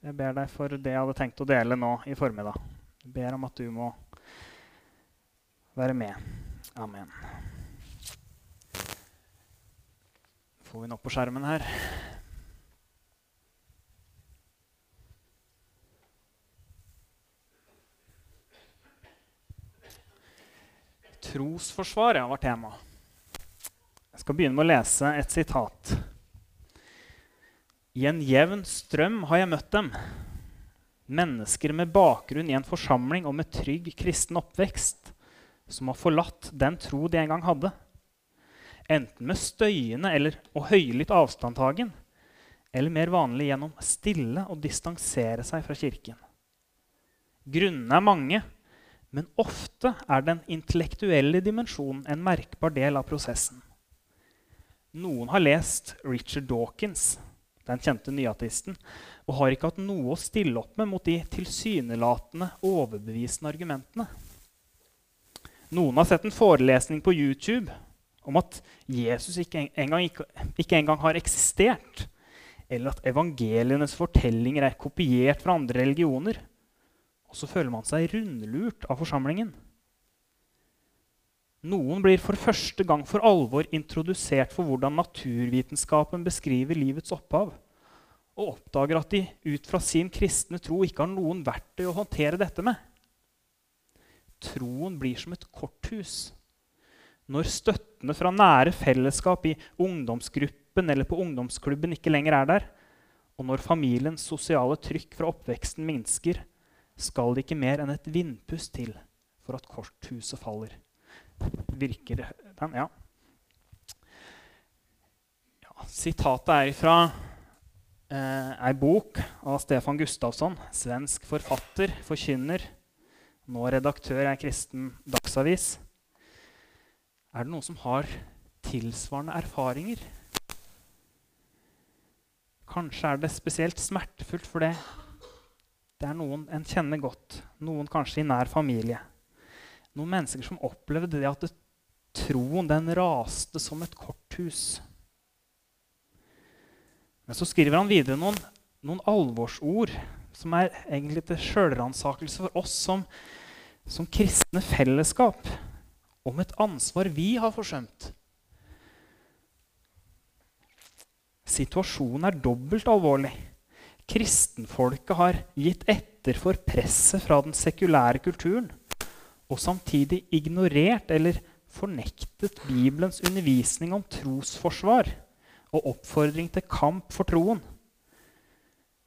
Jeg ber deg for det jeg hadde tenkt å dele nå i formiddag. Jeg ber om at du må være med. Amen. Får vi den opp på skjermen her? Trosforsvaret var tema. Jeg skal begynne med å lese et sitat. I en jevn strøm har jeg møtt dem. Mennesker med bakgrunn i en forsamling og med trygg kristen oppvekst, som har forlatt den tro de en gang hadde. Enten med støyende eller og høylytt avstandtagen, eller mer vanlig gjennom stille å distansere seg fra kirken. Grunnene er mange, men ofte er den intellektuelle dimensjonen en merkbar del av prosessen. Noen har lest Richard Dawkins, den kjente nyateisten, og har ikke hatt noe å stille opp med mot de tilsynelatende overbevisende argumentene. Noen har sett en forelesning på YouTube om at Jesus ikke engang, ikke, ikke engang har eksistert, eller at evangelienes fortellinger er kopiert fra andre religioner. Og så føler man seg rundlurt av forsamlingen. Noen blir for første gang for alvor introdusert for hvordan naturvitenskapen beskriver livets opphav, og oppdager at de ut fra sin kristne tro ikke har noen verktøy å håndtere dette med. Troen blir som et korthus. Når støttene fra nære fellesskap i ungdomsgruppen eller på ungdomsklubben ikke lenger er der, og når familiens sosiale trykk fra oppveksten minsker, skal det ikke mer enn et vindpust til for at korthuset faller. Virker den? Ja. ja sitatet er fra eh, ei bok av Stefan Gustavsson, svensk forfatter, forkynner, nå redaktør ei kristen dagsavis. Er det noen som har tilsvarende erfaringer? Kanskje er det spesielt smertefullt for det det er noen en kjenner godt, noen kanskje i nær familie. Noen mennesker som opplevde det at troen den raste som et korthus. Men så skriver han videre noen, noen alvorsord som er egentlig til sjølransakelse for oss som, som kristne fellesskap, om et ansvar vi har forsømt. Situasjonen er dobbelt alvorlig kristenfolket har gitt etter for presset fra den sekulære kulturen og samtidig ignorert eller fornektet Bibelens undervisning om trosforsvar og oppfordring til kamp for troen.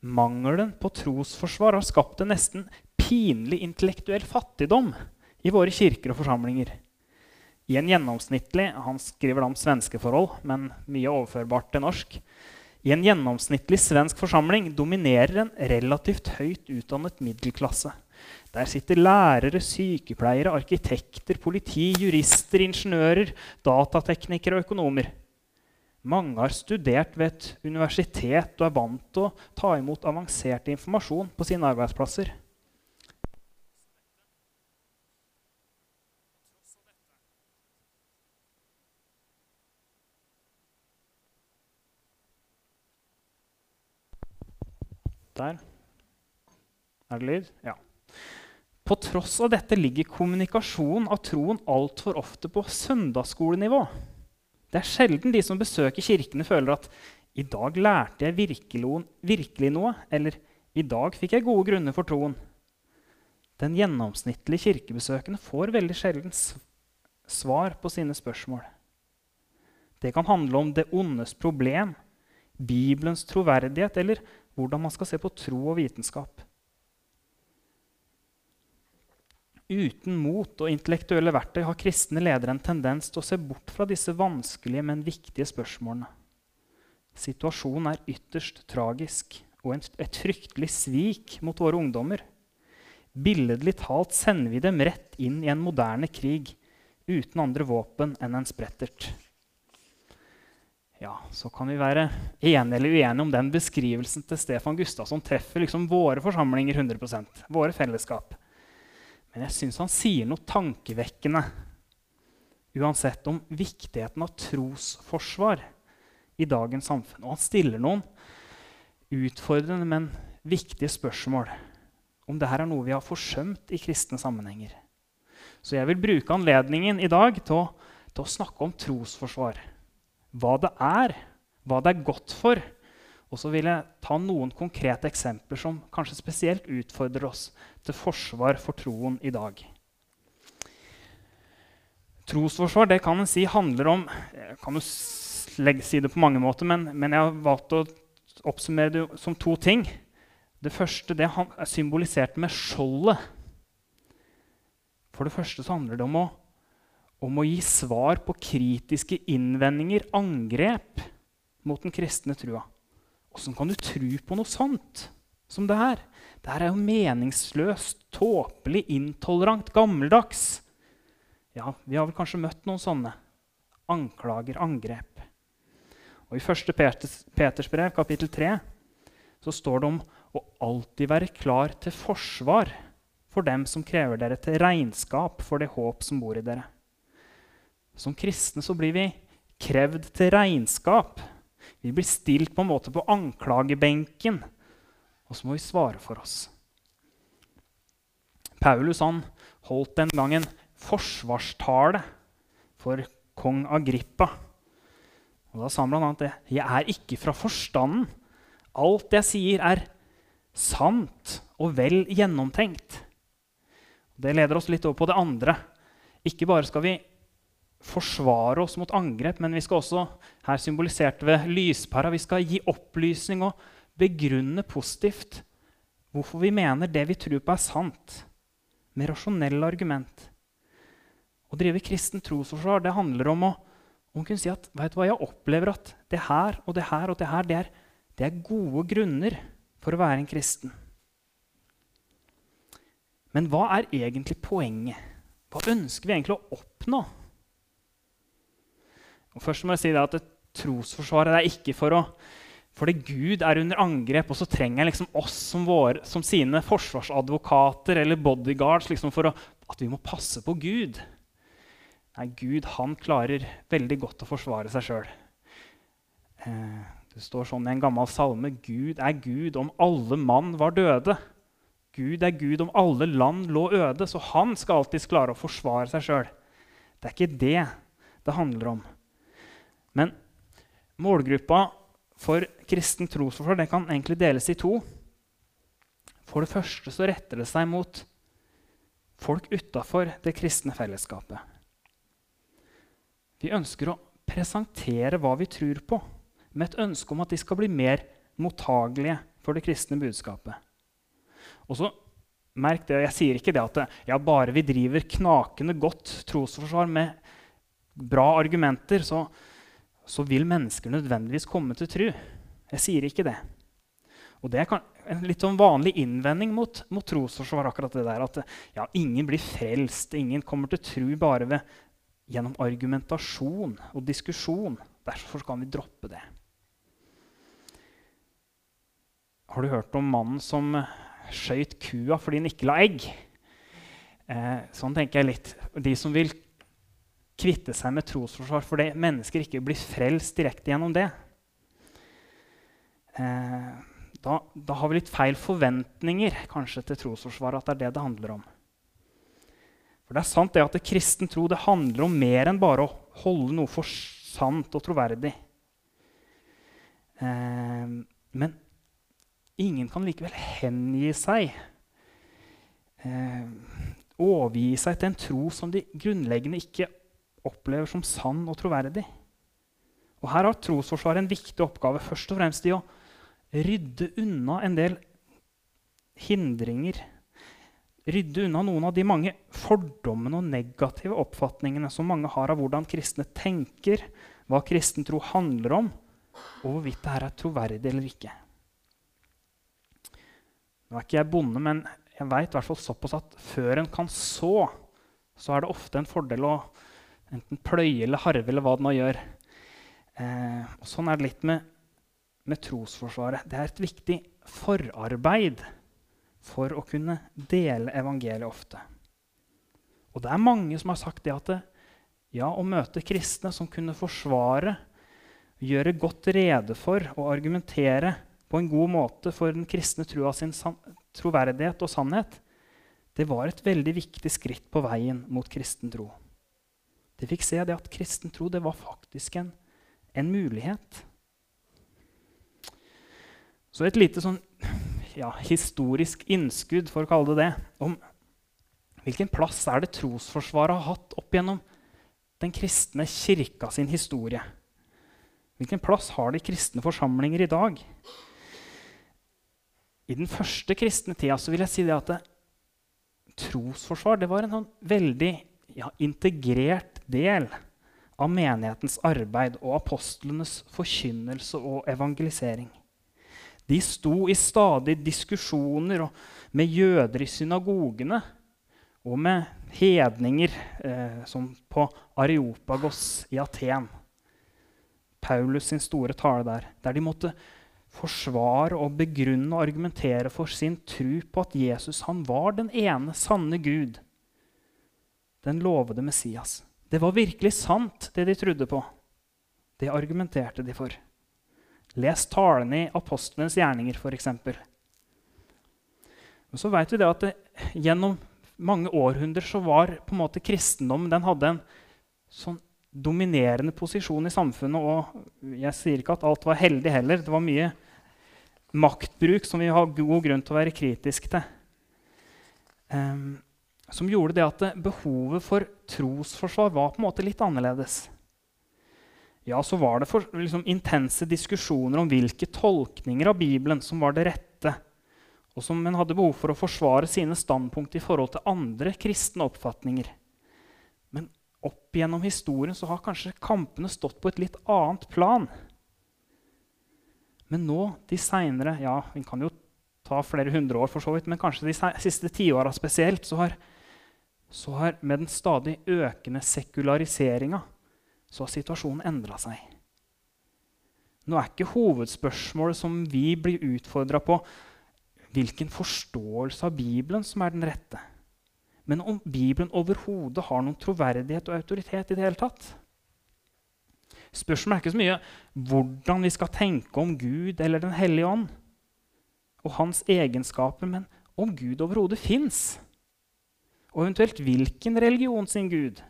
Mangelen på trosforsvar har skapt en nesten pinlig intellektuell fattigdom i våre kirker og forsamlinger. I en gjennomsnittlig Han skriver om svenske forhold, men mye overførbart til norsk. I en gjennomsnittlig svensk forsamling dominerer en relativt høyt utdannet middelklasse. Der sitter lærere, sykepleiere, arkitekter, politi, jurister, ingeniører, datateknikere og økonomer. Mange har studert ved et universitet og er vant til å ta imot avansert informasjon på sine arbeidsplasser. Der. Er det lyd? Ja. På tross av dette ligger kommunikasjonen av troen altfor ofte på søndagsskolenivå. Det er sjelden de som besøker kirkene, føler at 'i dag lærte jeg virkelig, noe', eller 'i dag fikk jeg gode grunner for troen'. Den gjennomsnittlige kirkebesøkende får veldig sjelden svar på sine spørsmål. Det kan handle om det ondes problem, Bibelens troverdighet eller hvordan man skal se på tro og vitenskap. Uten mot og intellektuelle verktøy har kristne ledere en tendens til å se bort fra disse vanskelige, men viktige spørsmålene. Situasjonen er ytterst tragisk og et fryktelig svik mot våre ungdommer. Billedlig talt sender vi dem rett inn i en moderne krig uten andre våpen enn en sprettert ja, så kan vi være enige eller uenige om den beskrivelsen til Stefan Gustavsson treffer liksom våre forsamlinger 100% våre fellesskap. Men jeg syns han sier noe tankevekkende uansett om viktigheten av trosforsvar i dagens samfunn. Og han stiller noen utfordrende, men viktige spørsmål. Om dette er noe vi har forsømt i kristne sammenhenger. Så jeg vil bruke anledningen i dag til å, til å snakke om trosforsvar. Hva det er, hva det er godt for. Og så vil jeg ta noen konkrete eksempler som kanskje spesielt utfordrer oss til forsvar for troen i dag. Trosforsvar det kan en si handler om Jeg kan jo si det på mange måter, men, men, jeg har valgt å oppsummere det som to ting. Det første det er symbolisert med skjoldet. For det første så handler det om å, om å gi svar på kritiske innvendinger, angrep, mot den kristne trua. Åssen kan du tro på noe sånt som det her? Det her er jo meningsløst, tåpelig, intolerant, gammeldags. Ja, vi har vel kanskje møtt noen sånne anklager, angrep. Og I 1. Peters, Peters brev, kapittel 3, så står det om å alltid være klar til forsvar for dem som krever dere til regnskap for det håp som bor i dere. Som kristne så blir vi krevd til regnskap. Vi blir stilt på en måte på anklagebenken, og så må vi svare for oss. Paulus han holdt den gangen forsvarstale for kong Agrippa. Og Da sa han bl.a. det. 'Jeg er ikke fra forstanden. Alt jeg sier, er sant og vel gjennomtenkt.' Det leder oss litt over på det andre. Ikke bare skal vi forsvare oss mot angrep, men vi skal også her symbolisert ved lyspæra, vi skal gi opplysning og begrunne positivt hvorfor vi mener det vi tror på, er sant. Med rasjonelle argument. Å drive kristen trosforsvar det handler om å, om kunne si at vet du hva, jeg opplever at det her og det her og det her det er, det er gode grunner for å være en kristen. Men hva er egentlig poenget? Hva ønsker vi egentlig å oppnå? Og først må jeg si at Trosforsvaret er ikke for å fordi Gud er under angrep, og så trenger jeg liksom oss som, våre, som sine forsvarsadvokater eller bodyguards liksom for å, at vi må passe på Gud. Nei, Gud han klarer veldig godt å forsvare seg sjøl. Eh, det står sånn i en gammel salme Gud er Gud om alle mann var døde. Gud er Gud om alle land lå øde, så han skal alltids klare å forsvare seg sjøl. Det er ikke det det handler om. Men målgruppa for kristen trosforsvar kan egentlig deles i to. For det første så retter det seg mot folk utafor det kristne fellesskapet. Vi ønsker å presentere hva vi tror på, med et ønske om at de skal bli mer mottagelige for det kristne budskapet. Og så merk det, Jeg sier ikke det at ja, bare vi driver knakende godt trosforsvar med bra argumenter, så, så vil mennesker nødvendigvis komme til tru. Jeg sier ikke det. Og Det er en litt sånn vanlig innvending mot, mot trosforsvar. akkurat det der, At ja, ingen blir frelst, ingen kommer til tru bare ved gjennom argumentasjon og diskusjon. Derfor kan vi droppe det. Har du hørt om mannen som skøyt kua fordi den ikke la egg? Eh, sånn tenker jeg litt. De som vil kvitte seg med trosforsvar fordi mennesker ikke blir frelst direkte gjennom det. Eh, da, da, har vi litt feil forventninger kanskje til trosforsvaret. At det er det det handler om. For det er sant det at det kristen tro det handler om mer enn bare å holde noe for sant og troverdig. Eh, men ingen kan likevel hengi seg, eh, overgi seg til en tro som de grunnleggende ikke opplever som sann og troverdig. Og Her har trosforsvaret en viktig oppgave først og fremst i å rydde unna en del hindringer rydde unna noen av de mange fordommene og negative oppfatningene som mange har av hvordan kristne tenker, hva kristen tro handler om, og hvorvidt det her er troverdig eller ikke. Nå er ikke jeg bonde, men jeg veit såpass at før en kan så, så er det ofte en fordel å enten pløye eller harve eller hva det nå gjør. Eh, og sånn er det litt med, med trosforsvaret. Det er et viktig forarbeid for å kunne dele evangeliet ofte. Og det er mange som har sagt det at det, ja, å møte kristne som kunne forsvare, gjøre godt rede for og argumentere på en god måte for den kristne trua sin troverdighet og sannhet, det var et veldig viktig skritt på veien mot kristen tro. De fikk se det at kristen tro det var faktisk en, en mulighet. Så et lite sånn ja, historisk innskudd, for å kalle det det, om hvilken plass er det trosforsvaret har hatt opp gjennom den kristne kirka sin historie. Hvilken plass har de kristne forsamlinger i dag? I den første kristne tida så vil jeg si det at det, trosforsvar det var en sånn veldig ja, integrert del av menighetens arbeid og apostlenes forkynnelse og evangelisering. De sto i stadig diskusjoner med jøder i synagogene og med hedninger, eh, som på Areopagos i Aten. Paulus sin store tale der, der de måtte forsvare og begrunne og argumentere for sin tro på at Jesus han var den ene sanne Gud, den lovede Messias. Det var virkelig sant, det de trodde på. Det argumenterte de for. Les talene i apostlenes gjerninger, f.eks. Og så vet vi det at det, gjennom mange århundrer så var på en måte kristendom den hadde en sånn dominerende posisjon i samfunnet. Og jeg sier ikke at alt var heldig heller. Det var mye maktbruk som vi har god grunn til å være kritisk til. Um, som gjorde det at behovet for trosforsvar var på en måte litt annerledes ja, så var det for, liksom, intense diskusjoner om hvilke tolkninger av Bibelen som var det rette, og som en hadde behov for å forsvare sine standpunkt i forhold til andre kristne oppfatninger. Men opp gjennom historien så har kanskje kampene stått på et litt annet plan. Men nå, de seinere Ja, vi kan jo ta flere hundre år, for så vidt, men kanskje de siste tiåra spesielt, så har, så har med den stadig økende sekulariseringa så har situasjonen endra seg. Nå er ikke hovedspørsmålet som vi blir utfordra på, hvilken forståelse av Bibelen som er den rette. Men om Bibelen overhodet har noen troverdighet og autoritet i det hele tatt. Spørsmålet er ikke så mye hvordan vi skal tenke om Gud eller Den hellige ånd og hans egenskaper, men om Gud overhodet fins. Og eventuelt hvilken religion sin Gud.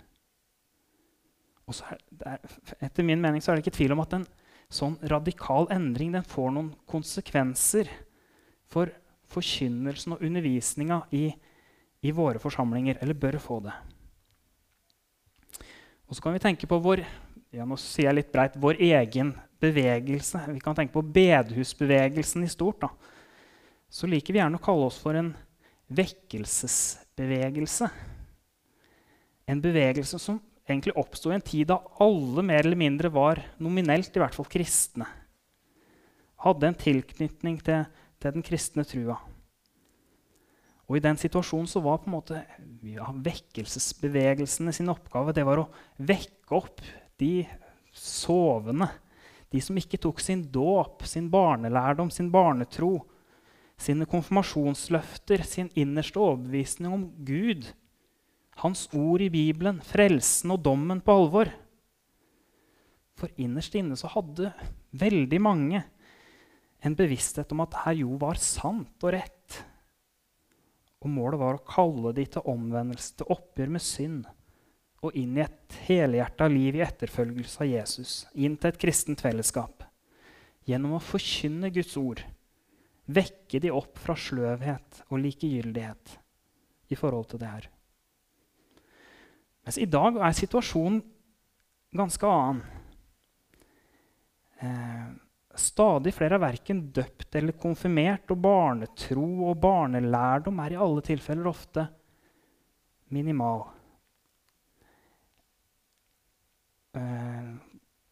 Og så er, etter min mening så er det ikke tvil om at en sånn radikal endring den får noen konsekvenser for forkynnelsen og undervisninga i, i, våre forsamlinger. Eller bør få det. Og så kan vi tenke på vår, ja, nå sier jeg litt breit, vår egen bevegelse. Vi kan tenke på bedehusbevegelsen i stort. Da. Så liker vi gjerne å kalle oss for en vekkelsesbevegelse. En bevegelse som egentlig oppsto i en tid da alle mer eller mindre var nominelt i hvert fall kristne. Hadde en tilknytning til, til den kristne trua. Og I den situasjonen så var på en måte ja, vekkelsesbevegelsene sin oppgave det var å vekke opp de sovende. De som ikke tok sin dåp, sin barnelærdom, sin barnetro, sine konfirmasjonsløfter, sin innerste overbevisning om Gud hans ord i Bibelen, frelsen og dommen på alvor. For innerst inne så hadde veldig mange en bevissthet om at dette jo var sant og rett. Og målet var å kalle de til omvendelse, til oppgjør med synd, og inn i et helhjerta liv i etterfølgelse av Jesus, inn til et kristent fellesskap. Gjennom å forkynne Guds ord, vekke de opp fra sløvhet og likegyldighet i forhold til det her. Mens i dag er situasjonen ganske annen. Eh, stadig flere er verken døpt eller konfirmert, og barnetro og barnelærdom er i alle tilfeller ofte minimal. Eh,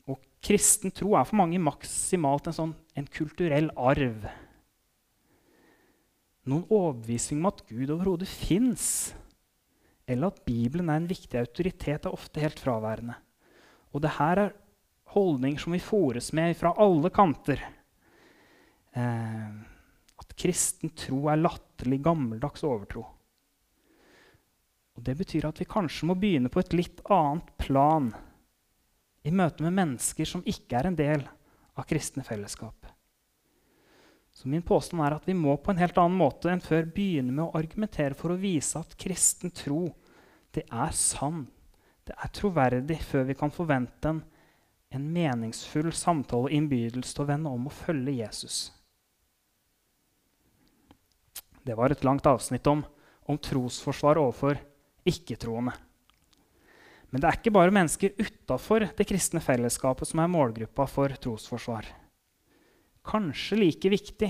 og kristen tro er for mange maksimalt en, sånn, en kulturell arv. Noen overbevisning om at Gud overhodet fins eller at Bibelen er en viktig autoritet, er ofte helt fraværende. Og det her er holdninger som vi fòres med fra alle kanter. Eh, at kristen tro er latterlig gammeldags overtro. Og Det betyr at vi kanskje må begynne på et litt annet plan i møte med mennesker som ikke er en del av kristne fellesskap. Så min påstand er at vi må på en helt annen måte enn før begynne med å argumentere for å vise at kristen tro det er sann, det er troverdig, før vi kan forvente en, en meningsfull samtale og innbydelse til å vende om og følge Jesus. Det var et langt avsnitt om, om trosforsvar overfor ikke-troende. Men det er ikke bare mennesker utafor det kristne fellesskapet som er målgruppa for trosforsvar. Kanskje like viktig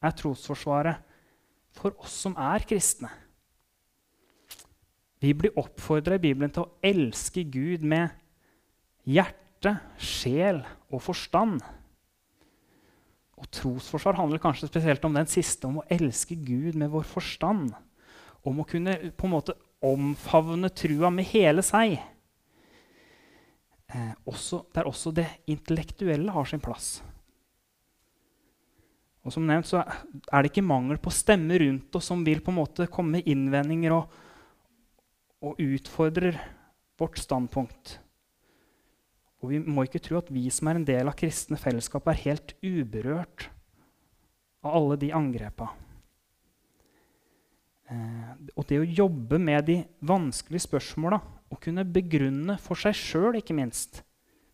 er trosforsvaret for oss som er kristne. Vi blir oppfordra i Bibelen til å elske Gud med hjerte, sjel og forstand. Og trosforsvar handler kanskje spesielt om den siste, om å elske Gud med vår forstand. Om å kunne på en måte omfavne trua med hele seg. Eh, også, der også det intellektuelle har sin plass. Og som nevnt så er det ikke mangel på stemmer rundt oss som vil på en måte komme med innvendinger og, og utfordrer vårt standpunkt. Og vi må ikke tro at vi som er en del av kristne fellesskap, er helt uberørt av alle de angrepa. Eh, og det å jobbe med de vanskelige spørsmåla og kunne begrunne for seg sjøl, ikke minst,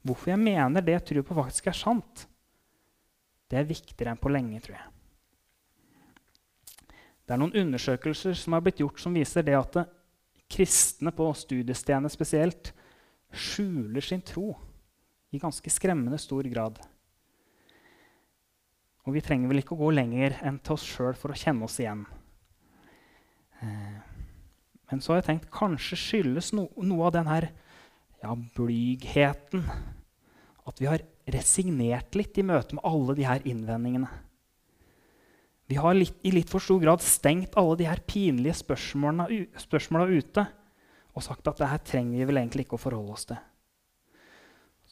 hvorfor jeg mener det jeg tror på, faktisk er sant, det er viktigere enn på lenge, tror jeg. Det er noen undersøkelser som har blitt gjort som viser det at kristne på studiestedene spesielt skjuler sin tro i ganske skremmende stor grad. Og vi trenger vel ikke å gå lenger enn til oss sjøl for å kjenne oss igjen. Eh, men så har jeg tenkt kanskje skyldes no, noe av den her ja, blygheten at vi har resignert litt i møte med alle de her innvendingene. Vi har litt, i litt for stor grad stengt alle de her pinlige spørsmålene ute og sagt at det her trenger vi vel egentlig ikke å forholde oss til.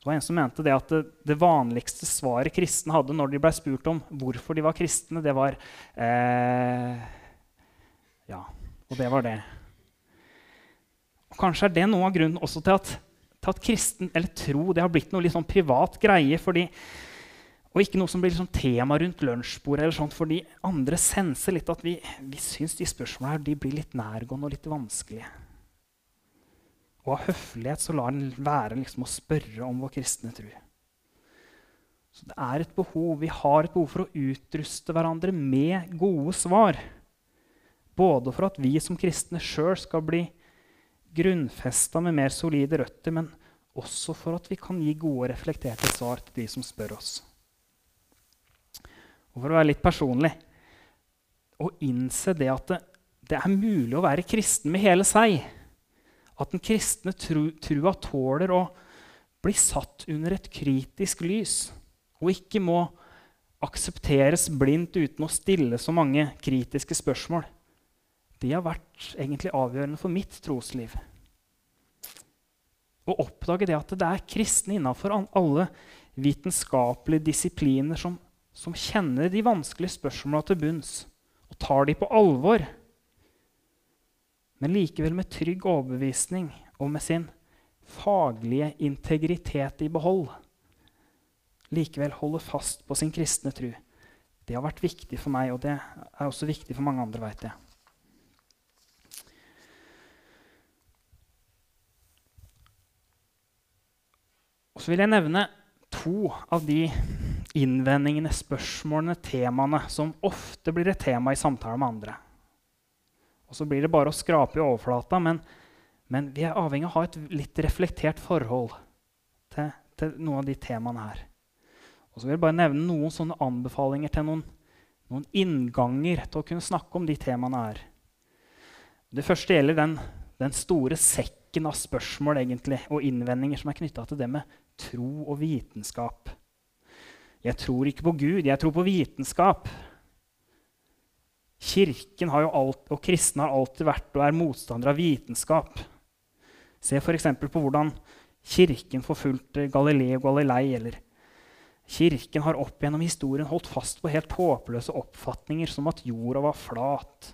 Det var en som mente det at det, det vanligste svaret kristne hadde når de ble spurt om hvorfor de var kristne, det var eh, Ja, og det var det. Og Kanskje er det noe av grunnen også til at, til at kristen, eller tro det har blitt noe litt sånn privat greie. fordi og ikke noe som blir liksom tema rundt lunsjbordet. eller sånt, Fordi andre senser litt at vi, vi syns de spørsmålene her, blir litt nærgående og litt vanskelige. Og av høflighet så lar en være liksom å spørre om vår kristne tro. Så det er et behov, Vi har et behov for å utruste hverandre med gode svar. Både for at vi som kristne sjøl skal bli grunnfesta med mer solide røtter, men også for at vi kan gi gode, reflekterte svar til de som spør oss. Og for å være litt personlig å innse det at det, det er mulig å være kristen med hele seg. At den kristne tru, trua tåler å bli satt under et kritisk lys og ikke må aksepteres blindt uten å stille så mange kritiske spørsmål. Det har vært egentlig avgjørende for mitt trosliv. Å oppdage det at det er kristne innafor alle vitenskapelige disipliner som som kjenner de vanskelige spørsmåla til bunns og tar de på alvor, men likevel med trygg overbevisning og med sin faglige integritet i behold, likevel holder fast på sin kristne tro. Det har vært viktig for meg, og det er også viktig for mange andre, veit jeg. Og så vil jeg nevne to av de innvendingene, spørsmålene, temaene som ofte blir et tema i samtaler med andre. Og så blir det bare å skrape i overflata, men, men vi er avhengig av å ha et litt reflektert forhold til, til noen av de temaene her. Og så vil jeg bare nevne noen sånne anbefalinger til noen, noen innganger til å kunne snakke om de temaene her. Det første gjelder den, den store sekken av spørsmål egentlig, og innvendinger som er knytta til det med tro og vitenskap. Jeg tror ikke på Gud, jeg tror på vitenskap. Kirken alt, og kristne har alltid vært og er motstandere av vitenskap. Se f.eks. på hvordan Kirken forfulgte Galileo Galilei. Eller Kirken har opp gjennom historien holdt fast på helt håpløse oppfatninger som at jorda var flat.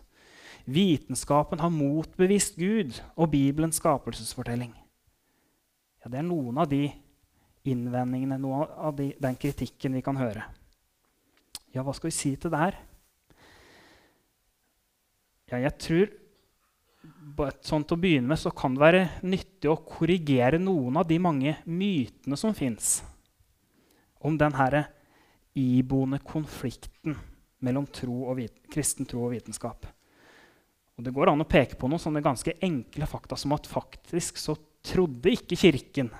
Vitenskapen har motbevist Gud og Bibelens skapelsesfortelling. Ja, det er noen av de innvendingene, noe av de, den kritikken vi kan høre. Ja, hva skal vi si til det her? Ja, jeg tror sånn til å begynne med så kan det være nyttig å korrigere noen av de mange mytene som fins om denne iboende konflikten mellom tro kristen tro og vitenskap. Og Det går an å peke på noen sånne ganske enkle fakta som at faktisk så trodde ikke Kirken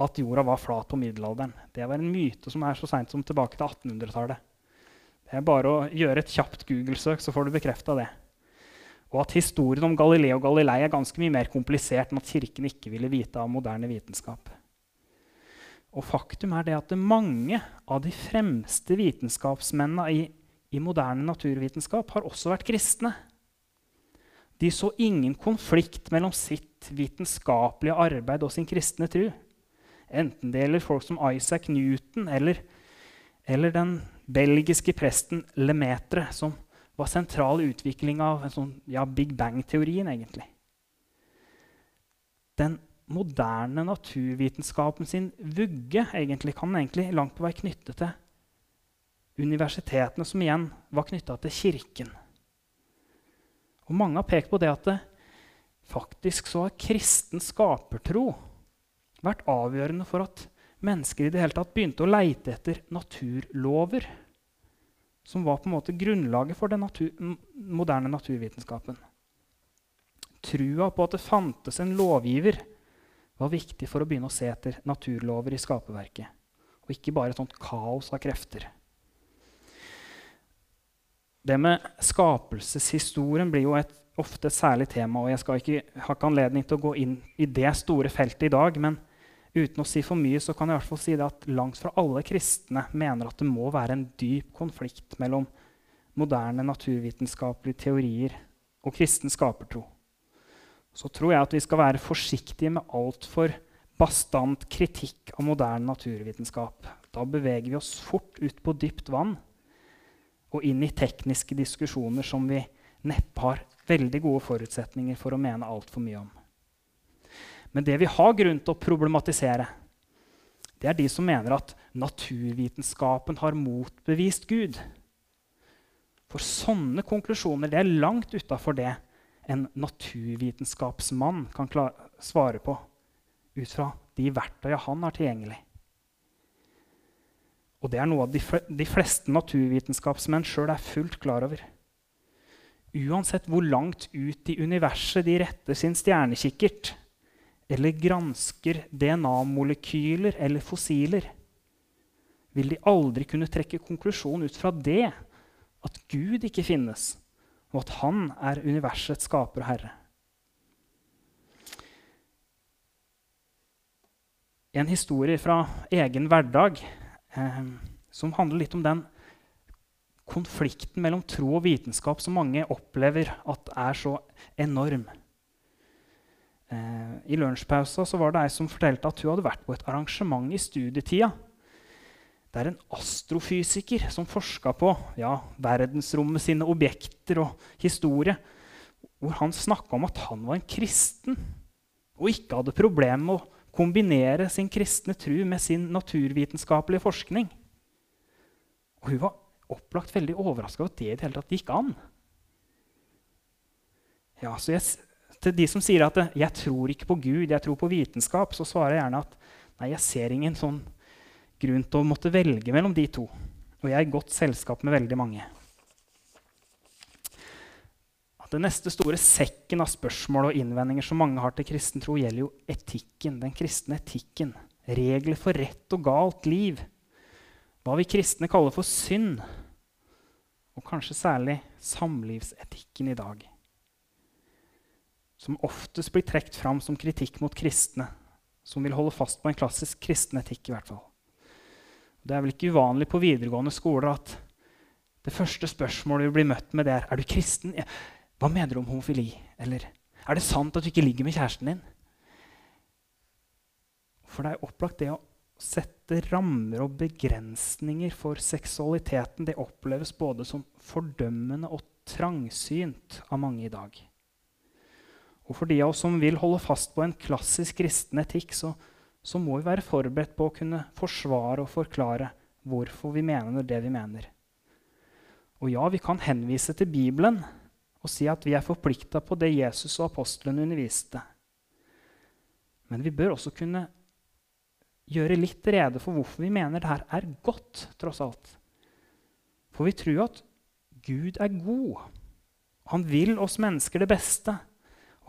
at jorda var flat på middelalderen. Det var en myte som er så seint som tilbake til 1800-tallet. Det er bare å gjøre et kjapt Google-søk, så får du bekrefta det. Og at historien om Galileo og Galilei er ganske mye mer komplisert enn at Kirken ikke ville vite av moderne vitenskap. Og faktum er det at mange av de fremste vitenskapsmennene i, i moderne naturvitenskap har også vært kristne. De så ingen konflikt mellom sitt vitenskapelige arbeid og sin kristne tro. Enten det gjelder folk som Isaac Newton eller, eller den belgiske presten Lemaitre, som var sentral i utviklinga av sånn, ja, Big Bang-teorien, egentlig. Den moderne naturvitenskapen sin vugge egentlig, kan egentlig langt på vei knytte til universitetene, som igjen var knytta til Kirken. Og mange har pekt på det at det, faktisk så har kristen skapertro vært avgjørende for at mennesker i det hele tatt begynte å leite etter naturlover som var på en måte grunnlaget for den natur, moderne naturvitenskapen. Trua på at det fantes en lovgiver, var viktig for å begynne å se etter naturlover i skaperverket. Og ikke bare et sånt kaos av krefter. Det med skapelseshistorien blir jo et, ofte et særlig tema. og Jeg skal ikke, har ikke anledning til å gå inn i det store feltet i dag. men Uten å si for mye så kan jeg i hvert fall si det at langt fra alle kristne mener at det må være en dyp konflikt mellom moderne naturvitenskapelige teorier og kristen skapertro. Så tror jeg at vi skal være forsiktige med altfor bastant kritikk av moderne naturvitenskap. Da beveger vi oss fort ut på dypt vann og inn i tekniske diskusjoner som vi neppe har veldig gode forutsetninger for å mene altfor mye om. Men det vi har grunn til å problematisere, det er de som mener at naturvitenskapen har motbevist Gud. For sånne konklusjoner det er langt utafor det en naturvitenskapsmann kan svare på ut fra de verktøyene han har tilgjengelig. Og det er noe de, de fleste naturvitenskapsmenn sjøl er fullt klar over. Uansett hvor langt ut i universet de retter sin stjernekikkert, eller gransker DNA-molekyler eller fossiler, vil de aldri kunne trekke konklusjon ut fra det at Gud ikke finnes, og at han er universets skaper og herre. En historie fra egen hverdag eh, som handler litt om den konflikten mellom tro og vitenskap som mange opplever at er så enorm. Eh, I lunsjpausa var det ei som fortalte at hun hadde vært på et arrangement i studietida. Det er en astrofysiker som forska på ja, verdensrommet sine objekter og historie. Hvor han snakka om at han var en kristen og ikke hadde problemer med å kombinere sin kristne tru med sin naturvitenskapelige forskning. Og hun var opplagt veldig overraska over at det i det hele tatt gikk an. Ja, så jeg til de som sier at 'jeg tror ikke på Gud, jeg tror på vitenskap', så svarer jeg gjerne at nei, jeg ser ingen sånn grunn til å måtte velge mellom de to. Og jeg er i godt selskap med veldig mange. At den neste store sekken av spørsmål og innvendinger som mange har til kristen tro, gjelder jo etikken, den kristne etikken. Regler for rett og galt liv. Hva vi kristne kaller for synd. Og kanskje særlig samlivsetikken i dag som oftest blir trukket fram som kritikk mot kristne, som vil holde fast på en klassisk kristen etikk. i hvert fall. Det er vel ikke uvanlig på videregående skoler at det første spørsmålet vi blir møtt med, det er er du kristen. Ja. Hva mener du om homofili? Eller er det sant at du ikke ligger med kjæresten din? For det er opplagt det å sette rammer og begrensninger for seksualiteten. Det oppleves både som fordømmende og trangsynt av mange i dag. Og for de av oss som vil holde fast på en klassisk kristen etikk, så, så, må vi være forberedt på å kunne forsvare og forklare hvorfor vi mener det vi mener. Og ja, vi kan henvise til Bibelen og si at vi er forplikta på det Jesus og apostlene underviste. Men vi bør også kunne gjøre litt rede for hvorfor vi mener det her er godt, tross alt. For vi tror at Gud er god. Han vil oss mennesker det beste.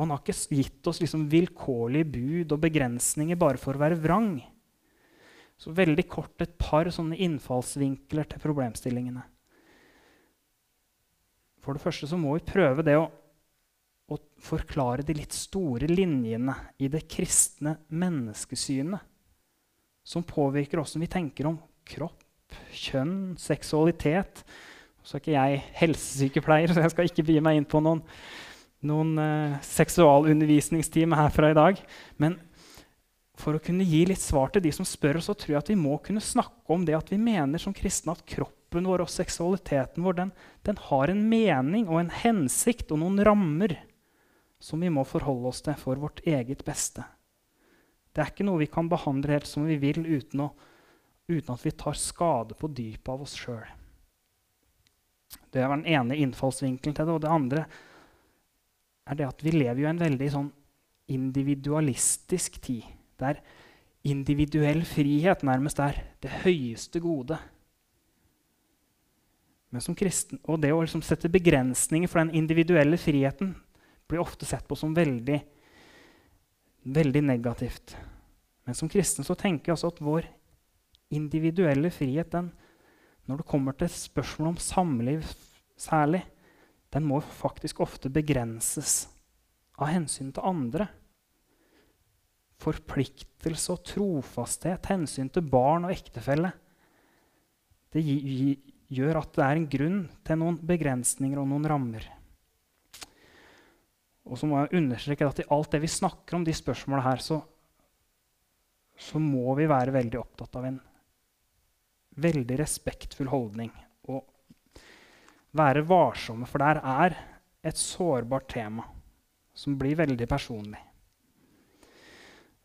Og han har ikke gitt oss liksom vilkårlige bud og begrensninger bare for å være vrang. Så veldig kort et par sånne innfallsvinkler til problemstillingene. For det første så må vi prøve det å, å forklare de litt store linjene i det kristne menneskesynet som påvirker åssen vi tenker om kropp, kjønn, seksualitet. Så er ikke jeg helsesykepleier, så jeg skal ikke begi meg inn på noen, noen eh, seksualundervisningstime herfra i dag. Men for å kunne gi litt svar til de som spør, så tror jeg at vi må kunne snakke om det at vi mener som kristne at kroppen vår og seksualiteten vår den, den har en mening og en hensikt og noen rammer som vi må forholde oss til for vårt eget beste. Det er ikke noe vi kan behandle helt som vi vil uten, å, uten at vi tar skade på dypet av oss sjøl. Det var den ene innfallsvinkelen til det. Og det andre er det at vi lever jo i en veldig sånn individualistisk tid. Der individuell frihet nærmest er det høyeste gode. Men som kristen, Og det å liksom sette begrensninger for den individuelle friheten blir ofte sett på som veldig, veldig negativt. Men som kristen så tenker jeg altså at vår individuelle frihet den, når det kommer til spørsmål om samliv særlig, den må faktisk ofte begrenses av hensyn til andre. Forpliktelse og trofasthet, hensyn til barn og ektefelle. Det gjør at det er en grunn til noen begrensninger og noen rammer. Og så må jeg understreke at i alt det vi snakker om de spørsmåla her, så, så må vi være veldig opptatt av en veldig respektfull holdning. Være varsomme, for der er et sårbart tema som blir veldig personlig.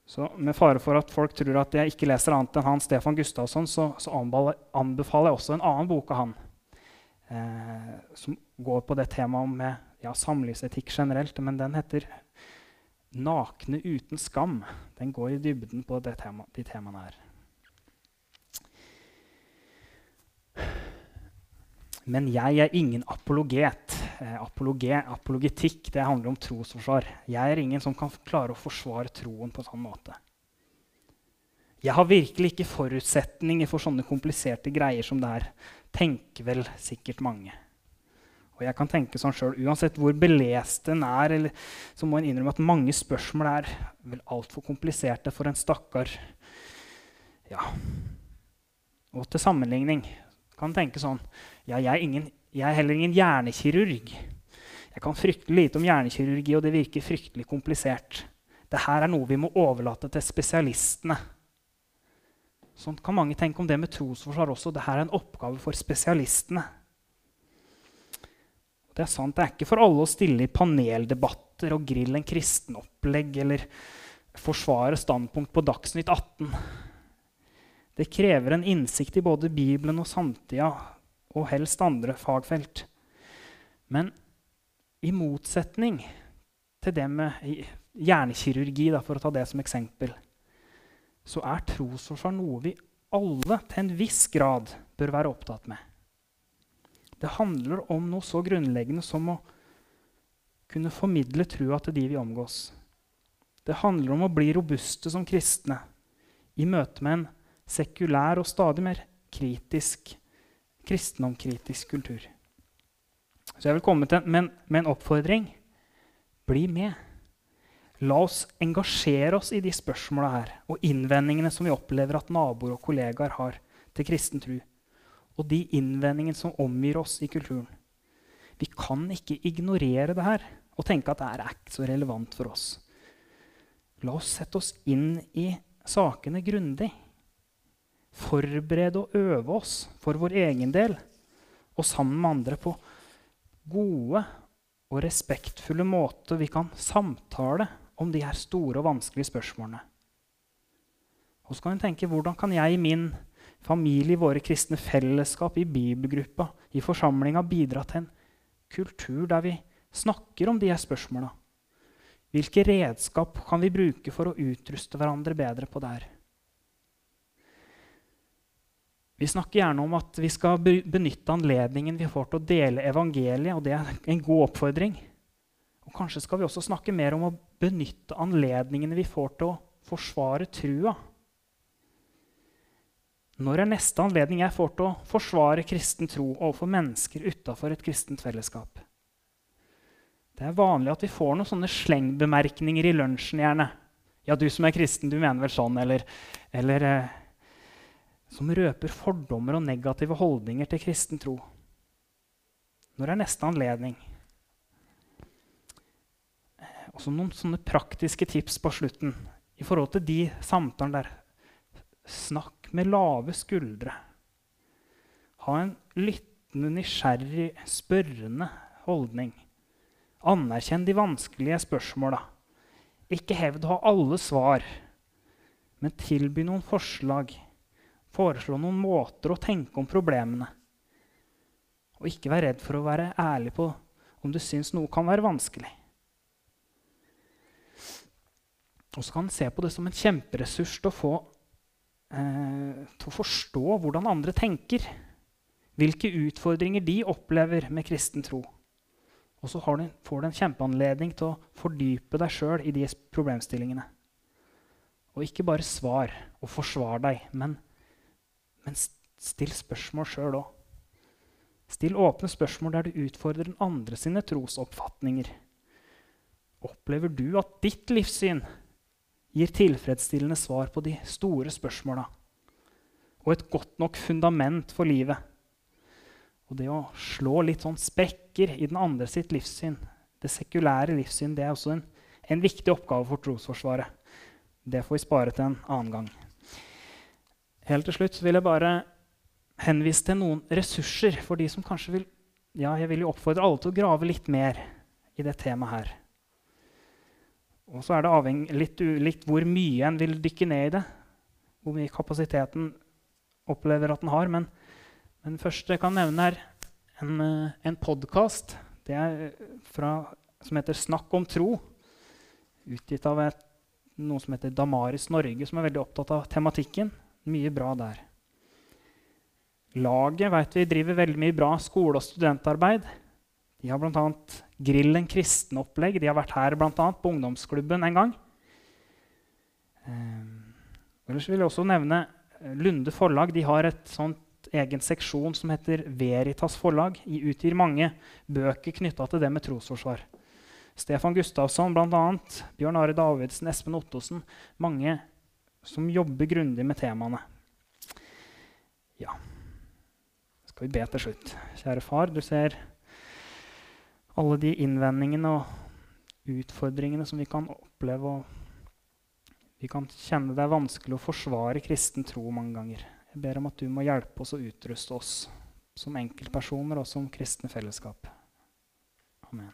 Så med fare for at folk tror at jeg ikke leser annet enn han Stefan Gustavsson, så, så anbefaler jeg også en annen bok av han, eh, som går på det temaet med ja, samlivsetikk generelt. Men den heter 'Nakne uten skam'. Den går i dybden på tema, de temaene her. Men jeg er ingen apologet. Eh, apologe, apologetikk det handler om trosforsvar. Jeg er ingen som kan klare å forsvare troen på en sånn måte. Jeg har virkelig ikke forutsetninger for sånne kompliserte greier som det her. Tenker vel sikkert mange. Og jeg kan tenke sånn selv, Uansett hvor belest en er, eller, så må en innrømme at mange spørsmål er vel altfor kompliserte for en stakkar. Ja. Og til sammenligning kan tenke sånn ja, jeg, er ingen, jeg er heller ingen hjernekirurg. Jeg kan fryktelig lite om hjernekirurgi, og det virker fryktelig komplisert. Dette er noe vi må overlate til spesialistene. Sånn kan mange tenke om det med trosforsvar også. Dette er en oppgave for spesialistene. Det er sant, det er ikke for alle å stille i paneldebatter og grille en kristenopplegg eller forsvare standpunkt på Dagsnytt 18. Det krever en innsikt i både Bibelen og samtida og helst andre fagfelt. Men i motsetning til det med hjernekirurgi, da, for å ta det som eksempel, så er trosforsvar noe vi alle til en viss grad bør være opptatt med. Det handler om noe så grunnleggende som å kunne formidle trua til de vi omgås. Det handler om å bli robuste som kristne i møte med en sekulær og stadig mer kritisk kristendomkritisk kultur. Så jeg vil komme til med en, med en oppfordring. Bli med. La oss engasjere oss i de spørsmåla her og innvendingene som vi opplever at naboer og kollegaer har til kristen tro, og de innvendingene som omgir oss i kulturen. Vi kan ikke ignorere det her og tenke at det er ikke så relevant for oss. La oss sette oss inn i sakene grundig forberede og øve oss for vår egen del og sammen med andre på gode og respektfulle måter vi kan samtale om de her store og vanskelige spørsmålene. Og så kan vi tenke hvordan kan jeg i min familie, i våre kristne fellesskap, i bibelgruppa, i forsamlinga bidra til en kultur der vi snakker om de her spørsmåla? Hvilke redskap kan vi bruke for å utruste hverandre bedre på det her? Vi snakker gjerne om at vi skal benytte anledningen vi får til å dele evangeliet, og det er en god oppfordring. Og Kanskje skal vi også snakke mer om å benytte anledningene vi får til å forsvare trua. Når er neste anledning jeg får til å forsvare kristen tro overfor mennesker utafor et kristent fellesskap? Det er vanlig at vi får noen sånne slengbemerkninger i lunsjen. gjerne. Ja, du som er kristen, du mener vel sånn, eller, eller eh, Som røper fordommer og negative holdninger til kristen tro. Når er neste anledning? Og så noen sånne praktiske tips på slutten i forhold til de samtalene der. Snakk med lave skuldre. Ha en lyttende, nysgjerrig, spørrende holdning. Anerkjenn de vanskelige spørsmåla. Ikke hevd å ha alle svar, men tilby noen forslag. Foreslå noen måter å tenke om problemene. Og ikke vær redd for å være ærlig på om du syns noe kan være vanskelig. Og så kan en se på det som en kjemperessurs til å, få, eh, til å forstå hvordan andre tenker. Hvilke utfordringer de opplever med kristen tro. Og så du, får du en kjempeanledning til å fordype deg sjøl i de problemstillingene. Og ikke bare svar og forsvar deg, men still spørsmål sjøl òg. Still åpne spørsmål der du utfordrer den andre sine trosoppfatninger. Opplever du at ditt livssyn gir tilfredsstillende svar på de store spørsmåla og et godt nok fundament for livet. Og det å slå litt sånn sprekker i den andre sitt livssyn, det sekulære livssyn, det er også en, en viktig oppgave for trosforsvaret. Det får vi spare til en annen gang. Helt til slutt vil jeg bare henvise til noen ressurser for de som kanskje vil ja, Jeg vil jo oppfordre alle til å grave litt mer i det temaet her. Og så er det avhengig litt ulikt hvor mye en vil dykke ned i det. Hvor mye kapasiteten opplever at den har. Men, men det første jeg kan nevne, er en, eh, en podkast som heter 'Snakk om tro'. Utgitt av et, noe som heter Damaris Norge, som er veldig opptatt av tematikken. Mye bra der. Laget vet vi driver veldig mye bra skole- og studentarbeid. De har bl.a. Grillen kristenopplegg. De har vært her blant annet, på ungdomsklubben en gang. Eh, ellers vil jeg også nevne eh, Lunde forlag. De har et sånt egen seksjon som heter Veritas forlag. De utgir mange bøker knytta til det med trosforsvar. Stefan Gustavsson bl.a., Bjørn Are Davidsen, Espen Ottosen. Mange som jobber grundig med temaene. Ja. Skal vi be til slutt. Kjære far, du ser alle de innvendingene og utfordringene som vi kan oppleve. vi kan kjenne det er vanskelig å forsvare kristen tro mange ganger. Jeg ber om at du må hjelpe oss og utruste oss som enkeltpersoner og som kristne fellesskap. Amen.